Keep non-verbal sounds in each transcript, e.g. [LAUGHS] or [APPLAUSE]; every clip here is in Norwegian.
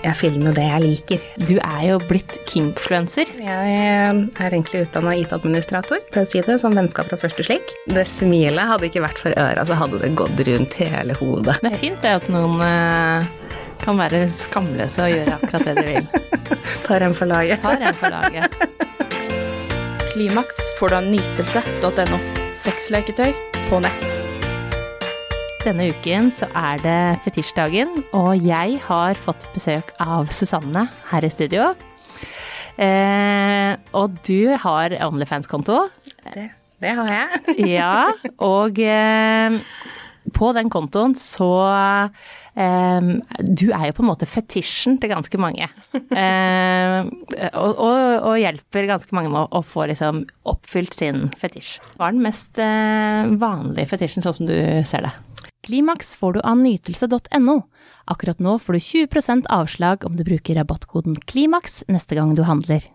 jeg filmer jo det jeg liker. Du er jo blitt kinkfluencer. Jeg er egentlig utdanna IT-administrator, for å si det, som vennskap fra første slik. Det smilet hadde ikke vært for øra, så hadde det gått rundt hele hodet. Det er fint det at noen eh, kan være skamløse og gjøre akkurat det de vil. [LAUGHS] Tar en for laget. Tar en for laget. Klimaks får du av nytelse.no. Sexleketøy på nett. Denne uken så er det fetisjdagen, og jeg har fått besøk av Susanne her i studio. Eh, og du har Onlyfans-konto. Det, det har jeg. [LAUGHS] Ja, og eh, på den kontoen så um, Du er jo på en måte fetisjen til ganske mange. um, [LAUGHS] og, og, og, hjelper ganske mange med å, å få liksom oppfylt sin fetisj. Hva er den mest uh, vanlige fetisjen, sånn som du ser det? Klimaks får du av nytelse.no. Akkurat nå får du 20% avslag om du bruker rabattkoden KLIMAKS neste gang du handler.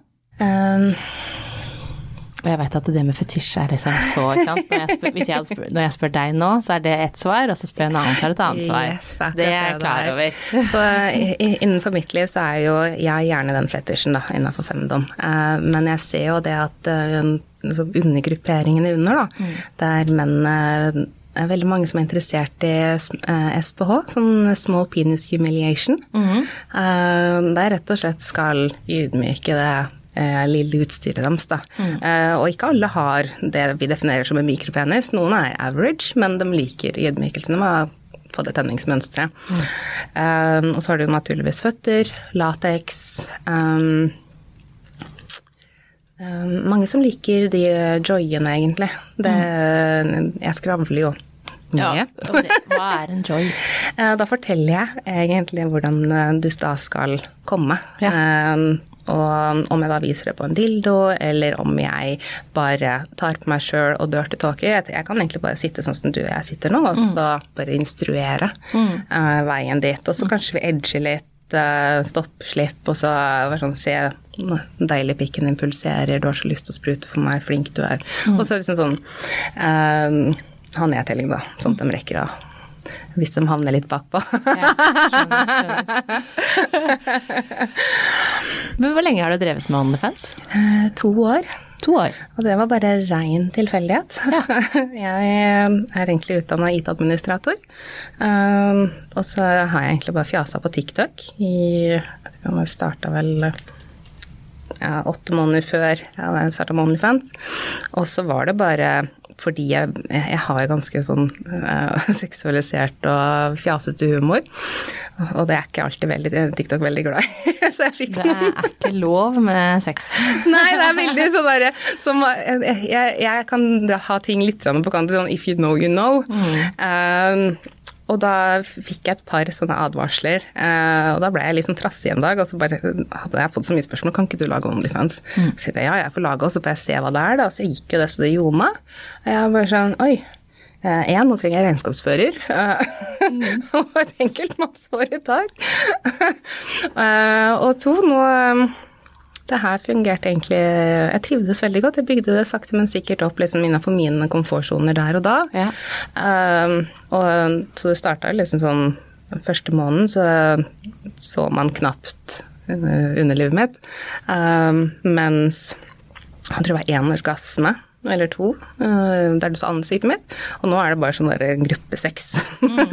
Um, og jeg vet at det med fetisj er liksom så sant? Når jeg, spør, jeg spør, når jeg spør deg nå, så er det ett svar, og så spør jeg en annen, så er det et annet svar. Yes, det er det er jeg klar over. For innenfor mitt liv så er jo jeg gjerne den fetisjen, da, innenfor femdom. Eh, men jeg ser jo det at uh, undergrupperingene under, da, der mennene det er veldig mange som er interessert i SPH, sånn small penis humiliation. Mhm. Det er rett og slett skal ydmyke det lille utstyret deres. Da. Og ikke alle har det vi definerer som en mikropenis. Noen er average, men de liker ydmykelsene med å få det tenningsmønsteret. Og så har du naturligvis føtter, lateks. Mange som liker de joyene, egentlig. Det, jeg skravler jo mye. Ja, okay. hva er en joy? [LAUGHS] Da forteller jeg egentlig hvordan du da skal komme. Ja. Og om jeg da viser det på en dildo, eller om jeg bare tar på meg sjøl og dør til tåke. jeg kan egentlig bare sitte sånn som du og jeg sitter nå, og så bare instruere uh, veien dit. Og så kanskje vi edger litt, uh, stopp, slipp, og så bare sånn se deilig pikken din pulserer, du har så lyst til å sprute for meg, flink du er. Og så liksom sånn uh, ha nedtelling, da, sånn at de rekker å hvis de havner litt bakpå. Ja, skjønner, skjønner. Men hvor lenge har du drevet med OnlyFans? Eh, to år. To år. Og det var bare rein tilfeldighet. [LAUGHS] Jeg er egentlig utdanna IT-administrator. Um, og så har jeg egentlig bare fjasa på TikTok i Jeg starta vel ja, åtte måneder før jeg starta med OnlyFans. Og så var det bare fordi jeg, jeg har ganske sånn uh, [LAUGHS] seksualisert og fjasete humor. Og det er ikke alltid veldig, TikTok veldig glad i. [LAUGHS] så jeg fikk noen. Det er ikke lov med sex. [LAUGHS] Nei, det er veldig sånn derre som jeg, jeg, kan ha ting litt på kant, sånn if you know, you know. Mm. Um, og da fikk jeg et par sånne advarsler, og da ble jeg liksom trassig en dag. Og så bare hadde jeg fått så mye spørsmål, kan ikke du lage OnlyFans? Mm. Så jeg ja, jeg får lage, og så får jeg se hva det er, da. Så gikk jo det så det gjorde meg. Og jeg bare sånn, oi. Én, nå trenger jeg regnskapsfører. [LAUGHS] Mm. og et enkeltmannsforetak. [LAUGHS] og to, nå det her fungerte egentlig Jeg trivdes veldig godt. Jeg bygde det sakte, men sikkert opp liksom innenfor mine komfortsoner der og da. Ja. Um, og, så det starta liksom sånn Første måneden så så man knapt underlivet mitt. Um, mens jeg tror det var én orgasme eller to uh, der du så ansiktet mitt. Og nå er det bare sånn der gruppesex. Mm.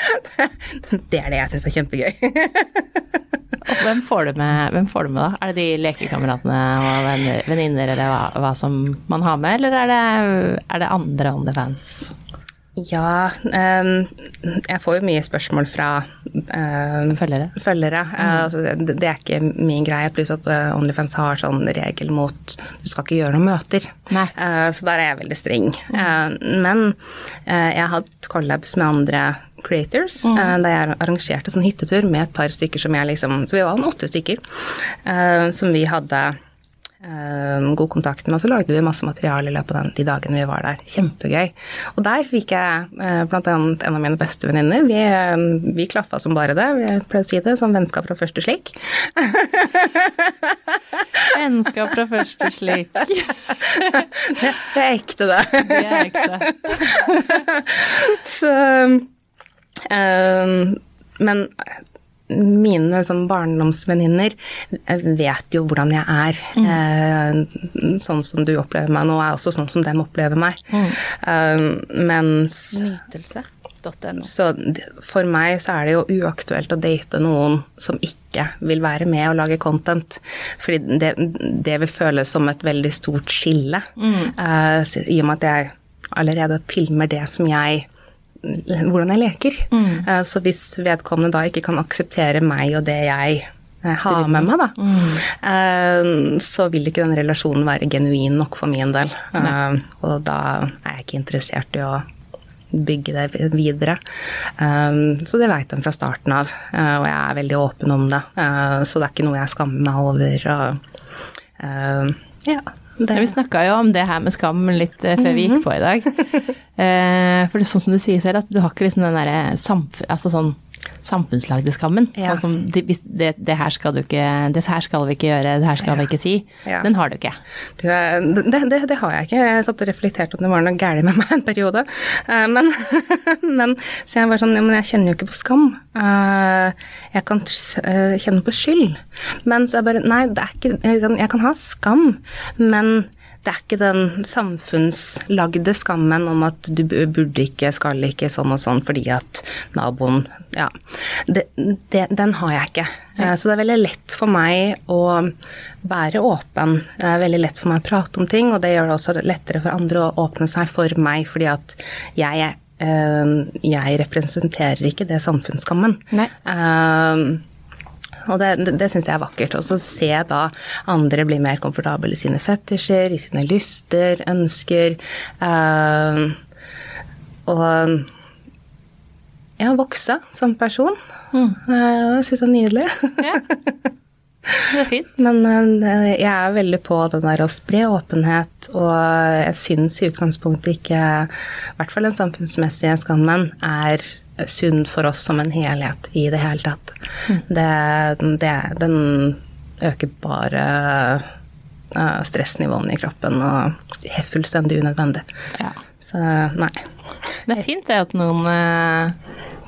[LAUGHS] det er det jeg syns er kjempegøy. Og hvem får, du med, hvem får du med, da? Er det de lekekameratene og venninner, eller hva, hva, som man har med, eller er det, er det andre OnlyFans? Ja, um, jeg får jo mye spørsmål fra um, følgere. følgere. Mm. Uh, altså det, det, er ikke min greie. Pluss at uh, OnlyFans har sånn regel mot du skal ikke gjøre noen møter. Uh, så der er jeg veldig streng. Mm. men jeg har hatt collabs med andre creators, mm. da jeg arrangerte sånn hyttetur med et par stykker som jeg liksom Så vi var åtte stykker som vi hadde god kontakt med, og så lagde vi masse materiale i løpet av de dagene vi var der. Kjempegøy. Og der fikk jeg blant annet en av mine beste venninner. Vi, vi klaffa som bare det. Vi pleier å si det som vennskap fra første slik. [LAUGHS] vennskap fra første slik. [LAUGHS] det, det er ekte, det. det er ekte. [LAUGHS] så um, men mine liksom, barndomsvenninner vet jo hvordan jeg er. Mm. Eh, sånn som du opplever meg nå, er også sånn som dem opplever meg. Mm. Eh, mens Nytelse. Så for meg så er det jo uaktuelt å date noen som ikke vil være med og lage content. Fordi det, det vil føles som et veldig stort skille. Mm. I og med at jeg allerede filmer det som jeg hvordan jeg leker. Mm. Uh, så hvis vedkommende da ikke kan akseptere meg og det jeg uh, har med meg, da, mm. uh, så vil ikke den relasjonen være genuin nok for min del. og da er jeg ikke interessert i å bygge det videre. så det veit en fra starten av, og jeg er veldig åpen om det. så det er ikke noe jeg skammer meg over. Og, ja. Det. Vi snakka jo om det her med skam litt eh, før vi gikk på i dag. [LAUGHS] Eh, for det er sånn som du sier selv, at du har ikke liksom den derre samf altså sånn samfunnslagde skammen. Ja. Sånn som det, det, det, her skal du ikke Det her skal vi ikke gjøre, det her skal ja. vi ikke si. Ja. Den har du ikke. Du, det, det, det, har jeg ikke. Jeg satt og reflekterte om det var noe galt med meg en periode. Eh, men, [LAUGHS] men så jeg var sånn Men jeg kjenner jo ikke på skam. Jeg kan kjenne på skyld. Men så jeg bare Nei, det er ikke jeg kan ha skam, men det er ikke den samfunnslagde skammen om at du burde ikke, skal ikke, sånn og sånn fordi at naboen Ja. Det, det, den har jeg ikke. Så det er veldig lett for meg å være åpen. Det er veldig lett for meg å prate om ting, og det gjør det også lettere for andre å åpne seg for meg, fordi at jeg, eh, jeg representerer ikke det samfunnsskammen. Nei. Uh, og det, det, det syns jeg er vakkert. Og så se da andre bli mer komfortable i sine fetisjer, i sine lyster, ønsker. Uh, og ja, vokse som person. Mm. Uh, jeg syns det er nydelig. Ja. Det er fint. [LAUGHS] Men uh, jeg er veldig på den der å spre åpenhet, og jeg syns i utgangspunktet ikke, i hvert fall den samfunnsmessige skammen, er sunn for oss som en helhet i det hele tatt. Mm. Det, det, den øker bare uh, stressnivåene i kroppen og er fullstendig unødvendig. Ja. Så nei. Det er fint det at noen uh,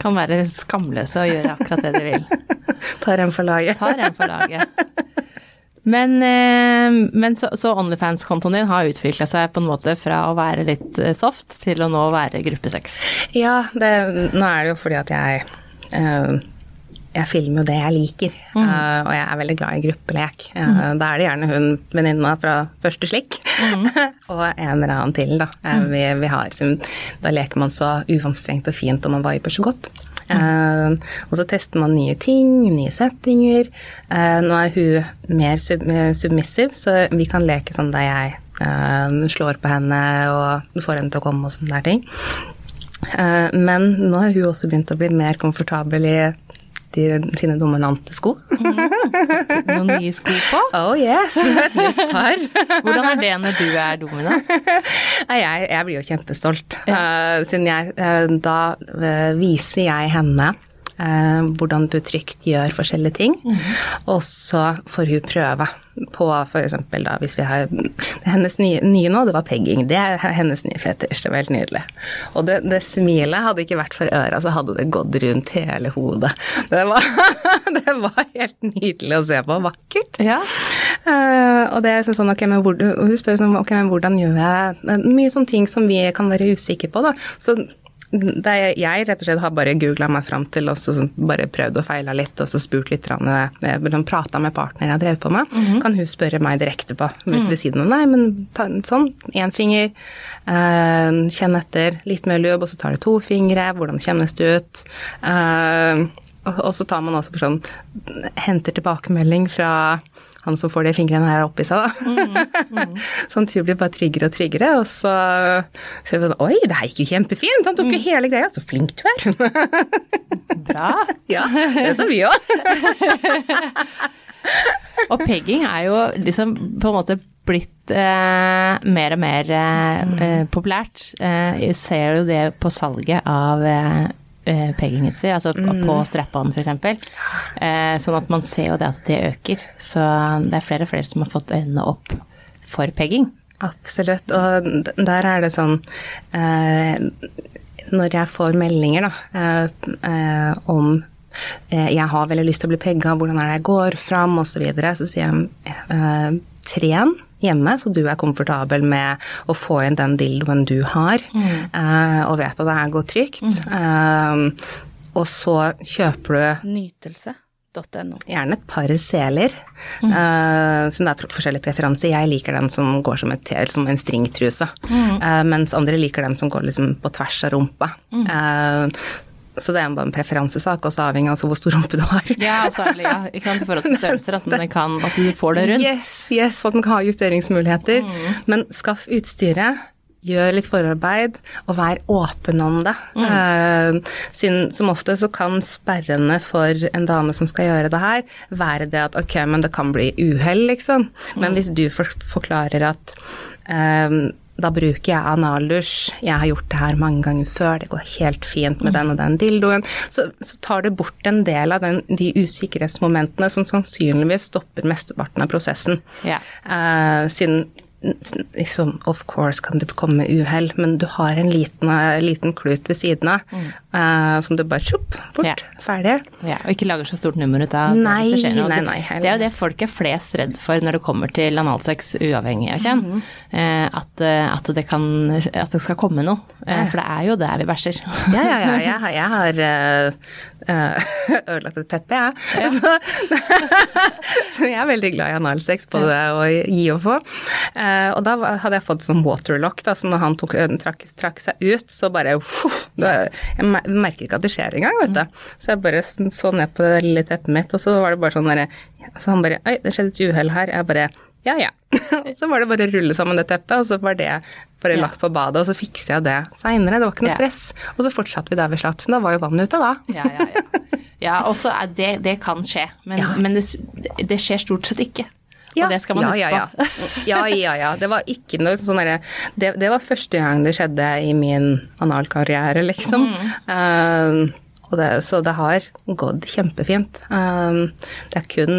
kan være skamløse og gjøre akkurat det de vil. [LAUGHS] Tar en for laget. Tar en for laget. [LAUGHS] Men, eh, men så, så Onlyfans-kontoen din har utvikla seg på en måte fra å være litt eh, soft til å nå være gruppe sex? Ja, det, nå er det jo fordi at jeg uh, jeg filmer jo det jeg liker, mm. og jeg er veldig glad i gruppelek. Mm. Da er det gjerne hun venninna fra første slikk, mm. [LAUGHS] og en eller annen til, da. Vi, vi har, da leker man så uanstrengt og fint, og man viber så godt. Uh, og så tester man nye ting, nye settinger. Uh, nå er hun mer sub submissive, så vi kan leke sånn der jeg uh, slår på henne og får henne til å komme og sånne der ting. men nå har hun også begynt å bli mer komfortabel i de, sine dominante sko. Mm. Noen nye sko på? [LAUGHS] Oh yes, et nytt par. Hvordan er det når du er dominant? [LAUGHS] Jeg, jeg blir jo kjempestolt. Ja. Uh, siden jeg, uh, da uh, viser jeg henne hvordan du trygt gjør forskjellige ting. Mm. Og så får hun prøve på f.eks. da hvis vi har Hennes nye, nye, nå, det var pegging. Det er hennes nye fetisj. Det var helt nydelig. Og det, det smilet hadde ikke vært for øra, så hadde det gått rundt hele hodet. Det var, [LAUGHS] det var helt nydelig å se på. Vakkert. Ja. Uh, og det er sånn, ok, men hvor, hun spør sånn, ok, men hvordan gjør jeg Mye sånne ting som vi kan være usikre på, da. Så er, jeg rett og slett har bare googla meg fram til og så bare prøvd og feila litt og så spurt litt. Eh, Prata med partneren jeg har drevet på med. Mm -hmm. Kan hun spørre meg direkte på hvis vi sier noe? Nei, men ta, sånn. Én finger. Uh, kjenn etter. Litt mer lubb, og så tar du to fingre. Hvordan kjennes det ut? Uh, og, så tar man også sånn Henter tilbakemelding fra han som får de fingrene her oppi seg, da. Mm, mm. [LAUGHS] sånn tur blir bare tryggere og tryggere, og så ser vi sånn Oi, det her gikk jo kjempefint! Han tok jo mm. hele greia. Så flink du er! [LAUGHS] Bra. Ja, det sa vi òg. og pegging er jo liksom på en måte blitt eh, mer og mer eh, mm. populært. Eh, jeg ser jo det på salget av eh, eh, peggingutstyr, altså mm. på strap-on f.eks. Eh, sånn at man ser jo det at det øker. Så det er flere og flere som har fått øynene opp for pegging. Absolutt, og der er det sånn eh, Når jeg får meldinger da, eh, eh om jeg har veldig lyst til å bli pegga, hvordan er det jeg går fram, osv. Så, videre. så sier jeg eh, tren hjemme, så du er komfortabel med å få inn den dildoen du har, mm. eh, og vet at det her går trygt. Mm. Eh, og så kjøper du Nytelse. .no. Gjerne et par seler. Mm. Uh, så det er forskjellige preferanser. Jeg liker den som går som, et, som en stringtruse, mm. uh, mens andre liker den som går liksom på tvers av rumpa. Mm. Uh, så det er bare en preferansesak, også avhengig av hvor stor rumpe du har. Ja, særlig, ja. Ikke sant, i forhold til størrelser, at, kan, at, du får det rundt. Yes, yes, at den kan ha justeringsmuligheter. Mm. Men skaff utstyret gjør litt forarbeid, og vær åpen om det. Mm. Uh, sin, som ofte så kan sperrende for en dame som skal gjøre det her, være det at ok, men det kan bli uhell, liksom. Men mm. hvis du for, forklarer at um, da bruker jeg analdusj, jeg har gjort det her mange ganger før, det går helt fint med den og den dildoen. Så, så tar det bort en del av den, de usikkerhetsmomentene som sannsynligvis stopper mesteparten av prosessen. Yeah. Uh, siden liksom, Of course kan det komme uhell, men du har en liten, liten klut ved siden av mm. uh, som du bare tjopp, bort, ja. ferdig. Ja, og ikke lager så stort nummer ut av nei, det som skjer. Nei, nei, det, er jo det folk er flest redd for når det kommer til analsex uavhengig av kjønn. Mm. Uh, at, at, det kan At det skal komme noe. Uh, for det er jo der vi bæsjer. ja, ja, ja. Jeg, jeg har [LAUGHS] ødelagt et teppe, jeg. Ja. [LAUGHS] Så, [LAUGHS] så, jeg er veldig glad i analsex, både å gi og få. Uh, og da hadde jeg fått sånn waterlock, da, så når han tok, trakk, trakk, seg ut, så bare uff, Jeg merker ikke at det skjer engang, vet du. Så jeg bare så ned på det lille teppet mitt, og så var det bare sånn derre Så han bare Oi, det skjedde et uhell her. Jeg bare ja, ja. [LAUGHS] Og så var det bare å rulle sammen det teppet, og så var det bare lagt på badet, og så fikser jeg det seinere. Det var ikke noe stress. Og så fortsatte vi der vi slapp, så da var jo vannet ute da. Ja, ja, ja. ja også det, det kan skje, men, men det, det skjer stort sett ikke. Ja, og det skal man huske ja, ja, ja. på. ja, ja, ja. Det var ikke noe sånn derre det, det, var første gang det skjedde i min analkarriere, liksom. Mm. Uh, det, så det har gått kjempefint. Uh, det er kun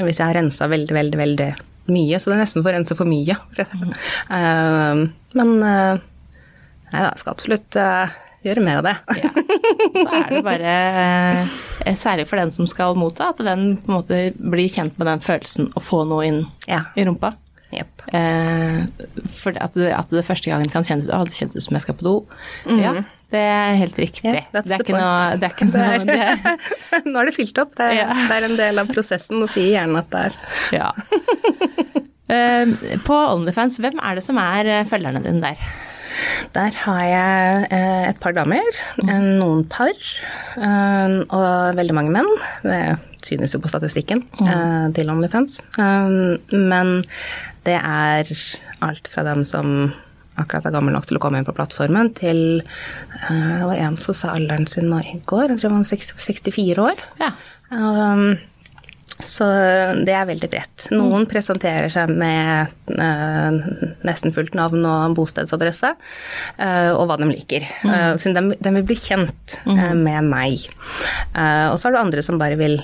hvis jeg har rensa veldig, veldig, veldig mye, så det er nesten for en som for mye. Mm. Uh, men nei, jeg skal absolutt gjøre mer av det. ja. Så er det bare, eh, særlig for den som skal motta, at den på en måte blir kjent med den følelsen å få noe inn ja. i rumpa. Yep. Eh, for at det, at det, første gangen kan kjennes ut som jeg skal på do. Mm. Ja, det er helt riktig. Yeah, det, er ikke noe, det er ikke noe [LAUGHS] det [LAUGHS] Nå er det fylt opp. Det er, yeah. det er, en del av prosessen å si gjerne at det er [LAUGHS] Ja. uh, på OnlyFans, hvem er det som er eh, følgerne dine der? Der har jeg uh, et par damer, noen par uh, og veldig mange menn. Det synes jo på statistikken eh, til OnlyFans. Men det er alt fra dem som akkurat er gammel nok til å komme inn på plattformen, til Det var en som sa alderen sin nå i går, jeg tror han var 64 år. Ja. Um, så det er veldig bredt. Noen presenterer seg med uh, nesten fullt navn og bostedsadresse, uh, og hva de liker. Mm. Så de, de, vil bli kjent mm. med meg. og så er det andre som bare vil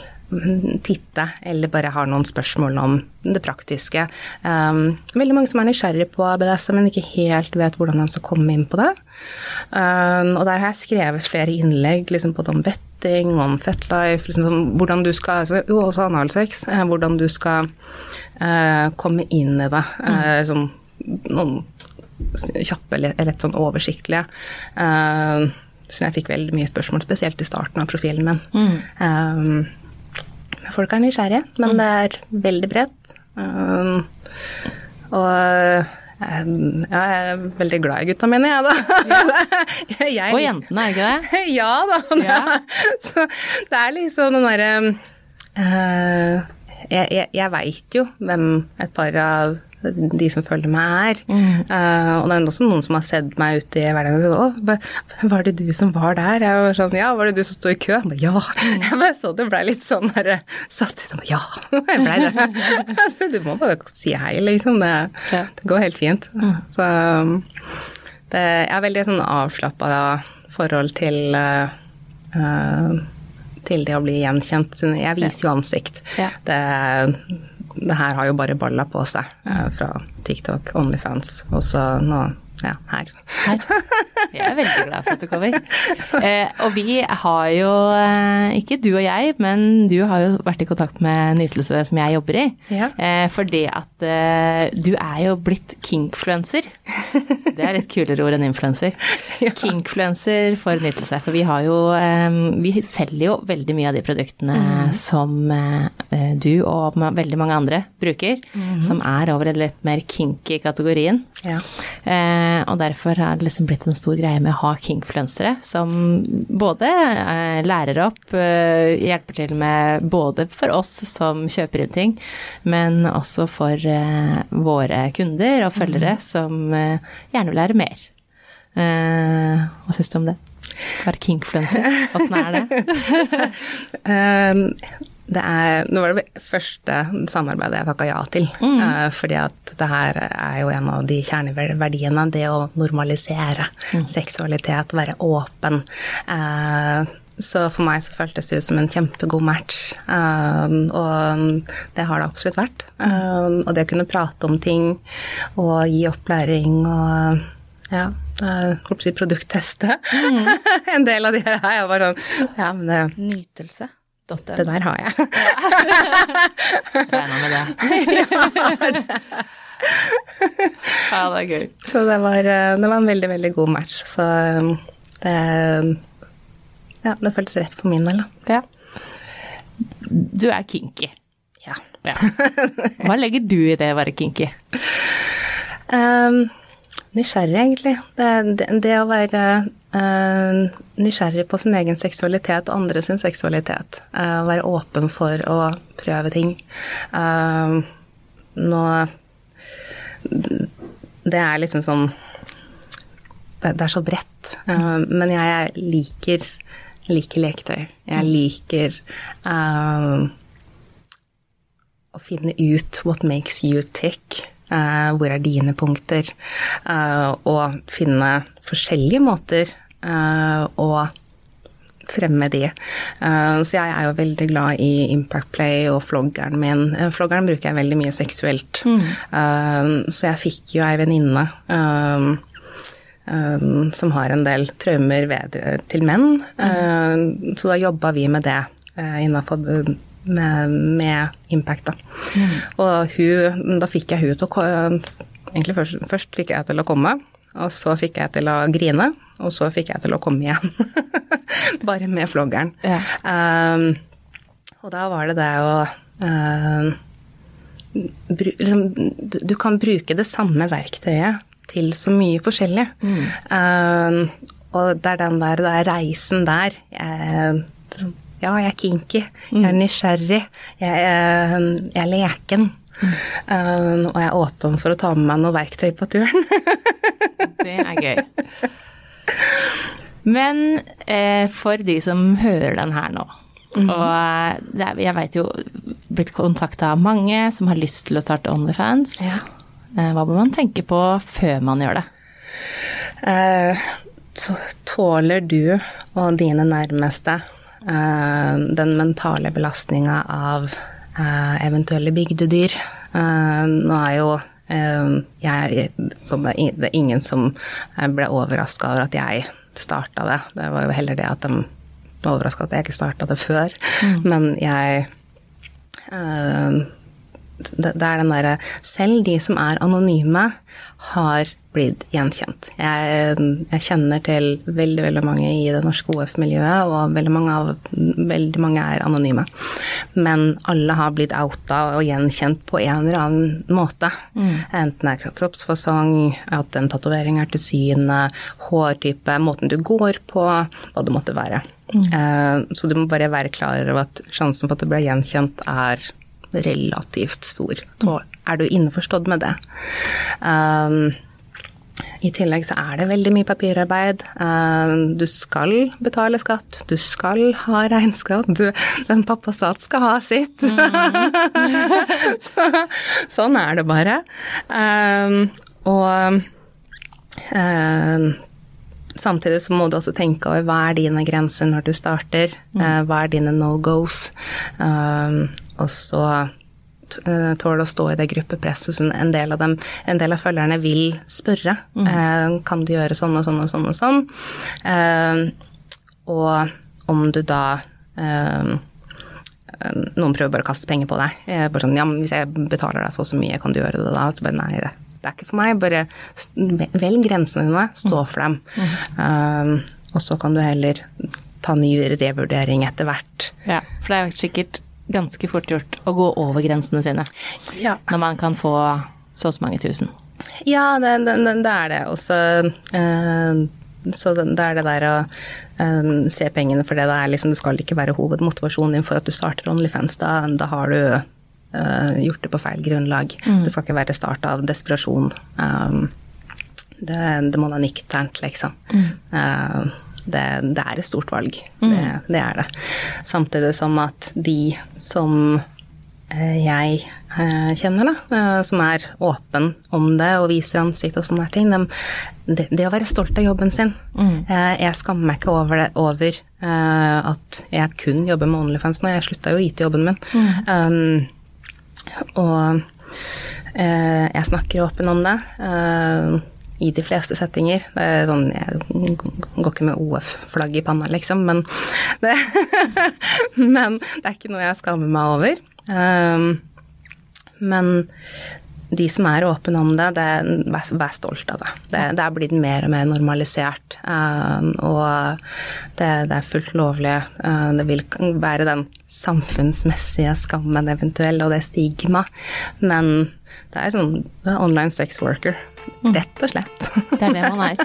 titte, eller bare har noen spørsmål om det praktiske. Um, veldig mange som er nysgjerrige på BDSM, men ikke helt vet hvordan de skal komme inn på det. Um, og der har jeg skrevet flere innlegg liksom både om vetting, om fetlife, liksom sånn, hvordan du skal altså, Jo, også analsex. Uh, hvordan du skal uh, komme inn i det. Uh, sånn, noen kjappe rett sånn oversiktlige. Uh, så jeg fikk veldig mye spørsmål, spesielt i starten av profilen min. Mm. Um, folk er nysgjerrige, men mm. det er veldig bredt. Um, og um, ja, jeg er veldig glad i gutta mine, jeg, da. Ja. [LAUGHS] jeg, og jentene, er ikke det? [LAUGHS] ja da. Ja. [LAUGHS] Så det er liksom den derre uh, Jeg, jeg, jeg veit jo hvem et par av de som følger meg, er. Mm. Uh, og det er også noen som har sett meg ute i hverdagen og sagt 'Å, var det du som var der?' Jeg var sånn 'Ja, var det du som sto i kø?' Jeg bare, ja. Mm. Jeg bare så det blei litt sånn der, satt ut. Ja, [LAUGHS] jeg blei det. du må bare si hei, liksom. Det, det går helt fint. Mm. Så um, det, jeg har veldig sånn avslappa forhold til uh, til det å bli gjenkjent. Jeg viser jo ansikt. Ja. Det det her har jo bare balla på seg eh, fra TikTok, Onlyfans, og så nå ja, her. her. Jeg er veldig glad for at du kommer. Eh, og vi har jo, eh, ikke du og jeg, men du har jo vært i kontakt med Nytelse som jeg jobber i. Ja. Eh, fordi at eh, du er jo blitt kinkfluencer. Det er et kulere ord enn influenser. [LAUGHS] Ja. Kinkfluencer for Nytelse. For vi har jo eh, Vi selger jo veldig mye av de produktene som eh, du og veldig mange andre bruker. Som er over i litt mer kinky kategorien. Ja. Eh, og derfor har det liksom blitt en stor greie med å ha kingfluensere som både eh, lærer opp, eh, hjelper til med både for oss som kjøper inn ting, men også for eh, våre kunder og følgere som eh, gjerne vil lære mer. Eh, hva syns du om det? Være kingfluenser, åssen er det? [LAUGHS] [LAUGHS] Det er, nå var det første samarbeidet jeg takka ja til. eh, fordi at det her er jo en av de kjerneverdiene. Det å normalisere seksualitet, være åpen. Uh, så for meg så føltes det ut som en kjempegod match. Uh, og det har det absolutt vært. Eh, og det å kunne prate om ting og gi opplæring og ja, holdt på å si produktteste. [LAUGHS] en del av de her er jo bare sånn Ja, men det Nytelse.no. det der har jeg. [LAUGHS] Regna med det. [LAUGHS] ja, det er gøy. Så det var, eh, det var en veldig, veldig god match. Så eh, det Ja, det føltes rett for min del, da. Ja. Du er kinky. Ja. Ja. Hva legger du i det å være kinky? Um, [LAUGHS] nysgjerrig, egentlig. Det, det, det å være eh, nysgjerrig på sin egen seksualitet og andre sin seksualitet. Uh, være åpen for å prøve ting. Uh, nå Det er liksom sånn det, det er så bredt. Men jeg liker, liker leketøy. Jeg liker eh, å finne ut what makes you tick. Eh, hvor er dine punkter? eh, og finne forskjellige måter eh, å fremme de. Eh, så jeg er jo veldig glad i Impact Play og floggeren min. Floggeren bruker jeg veldig mye seksuelt. Eh, så jeg fikk jo ei venninne som har en del traumer ved, til menn. Eh, så da jobba vi med det innafor med, med Impact, da. Og hun, da fikk jeg hun til å Egentlig først, først fikk jeg til å komme, og så fikk jeg til å grine, og så fikk jeg til å komme igjen. [LAUGHS] Bare med floggeren. Ja. Um, og da var det det å um, bru, liksom, du, du kan bruke det samme verktøyet til så mye forskjellig. Um, og det er den der, det er reisen der. Jeg, ja, jeg er kinky. Jeg er nysgjerrig. Jeg, er- jeg er leken. Um, og jeg er åpen for å ta med meg noe verktøy på turen. [LAUGHS] Det er gøy. Men eh, for de som hører den her nå, og eh, det jeg veit jo blitt kontakta av mange som har lyst til å starte Onlyfans. Ja. Eh, hva bør man tenke på før man gjør det? Eh, Tåler du og dine nærmeste den mentale belastninga av eh, eventuelle bygdedyr? Eh, nå er jo eh, jeg det, er ingen som eh, ble overraska over at jeg starta det. Det var jo heller det at de ble overraska at jeg ikke starta det før. Men jeg eh, det, det er den derre Selv de som er anonyme, har blitt gjenkjent. Jeg, jeg kjenner til veldig veldig mange i det norske OF-miljøet, og veldig mange, av, veldig mange er anonyme. Men alle har blitt outa og gjenkjent på en eller annen måte. Enten det er kroppsfasong, at en tatovering er til syne, hårtype, måten du går på, hva det måtte være. Mm. Så du må bare være klar over at sjansen for at du blir gjenkjent, er relativt stor. Da er du innforstått med det? Um, I tillegg så er det veldig mye papirarbeid. Um, du skal betale skatt, du skal ha regnskap. Du, den pappa stat skal ha sitt. [LAUGHS] så, sånn er det bare. Um, og um, Samtidig så må du også tenke over hva er dine grenser når du starter. eh, hva er dine no goes. Og så tåle å stå i det gruppepresset som en del av dem, en del av følgerne vil spørre. Mm. Kan du gjøre sånn og sånn og sånn og sånn? Og om du da noen prøver bare å kaste penger på deg. Bare sånn, ja, men hvis jeg betaler deg så og så mye, kan du gjøre det da? Så bare nei, det, er ikke for meg. Bare velg grensene dine, stå for dem. Mm. Og så kan du heller ta ny revurdering etter hvert. Ja, for det er jo sikkert ganske fort gjort å gå over grensene sine. Ja. Når man kan få så og så mange tusen. Ja, det, det, det er det. Og så uh, så det, det, er det der å eh, se pengene for det det er. Liksom, det skal ikke være hovedmotivasjonen din for at du starter OnlyFans. Da, da har du eh, gjort det på feil grunnlag. Mm. Det skal ikke være start av desperasjon. Um, det, det, må være nikternt, liksom. Mm. Det, det, er et stort valg. Mm. Det, det, er det. Samtidig som at de som jeg kjenner, da, som er åpen om det og viser ansikt og sånne ting, det, det, å være stolt av jobben sin. Mm. Jeg skammer meg ikke over, det, over at jeg kun jobber med Onlyfans nå. Jeg slutta jo å IT jobben min. Mm. Um, og jeg snakker åpen om det. I de fleste settinger. Er sånn, jeg går ikke med OF-flagg i panna, liksom, men det, [LAUGHS] men det er ikke noe jeg skammer meg over. Um, men de som er åpne om det, det vær, vær stolt av det. det. det. er blitt mer og mer normalisert. Uh, og det, det, er fullt lovlig. Uh, det vil være den samfunnsmessige skammen eventuell, og det stigma. Men det er sånn online sex worker. Mm. Rett og slett. det er det man er.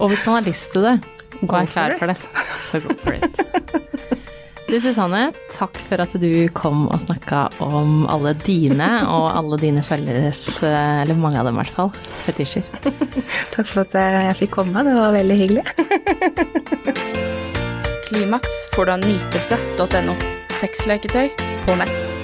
Og hvis man har lyst til det, og er klar for det, så go for it. Du Susanne, takk for at du kom og snakka om alle dine og alle dine følgeres, eh, eller mange av dem i hvert fall, fetisjer. takk for at jeg fikk komme, det var veldig hyggelig. Klimaks får du av nytelse.no. Sexleketøy på nett.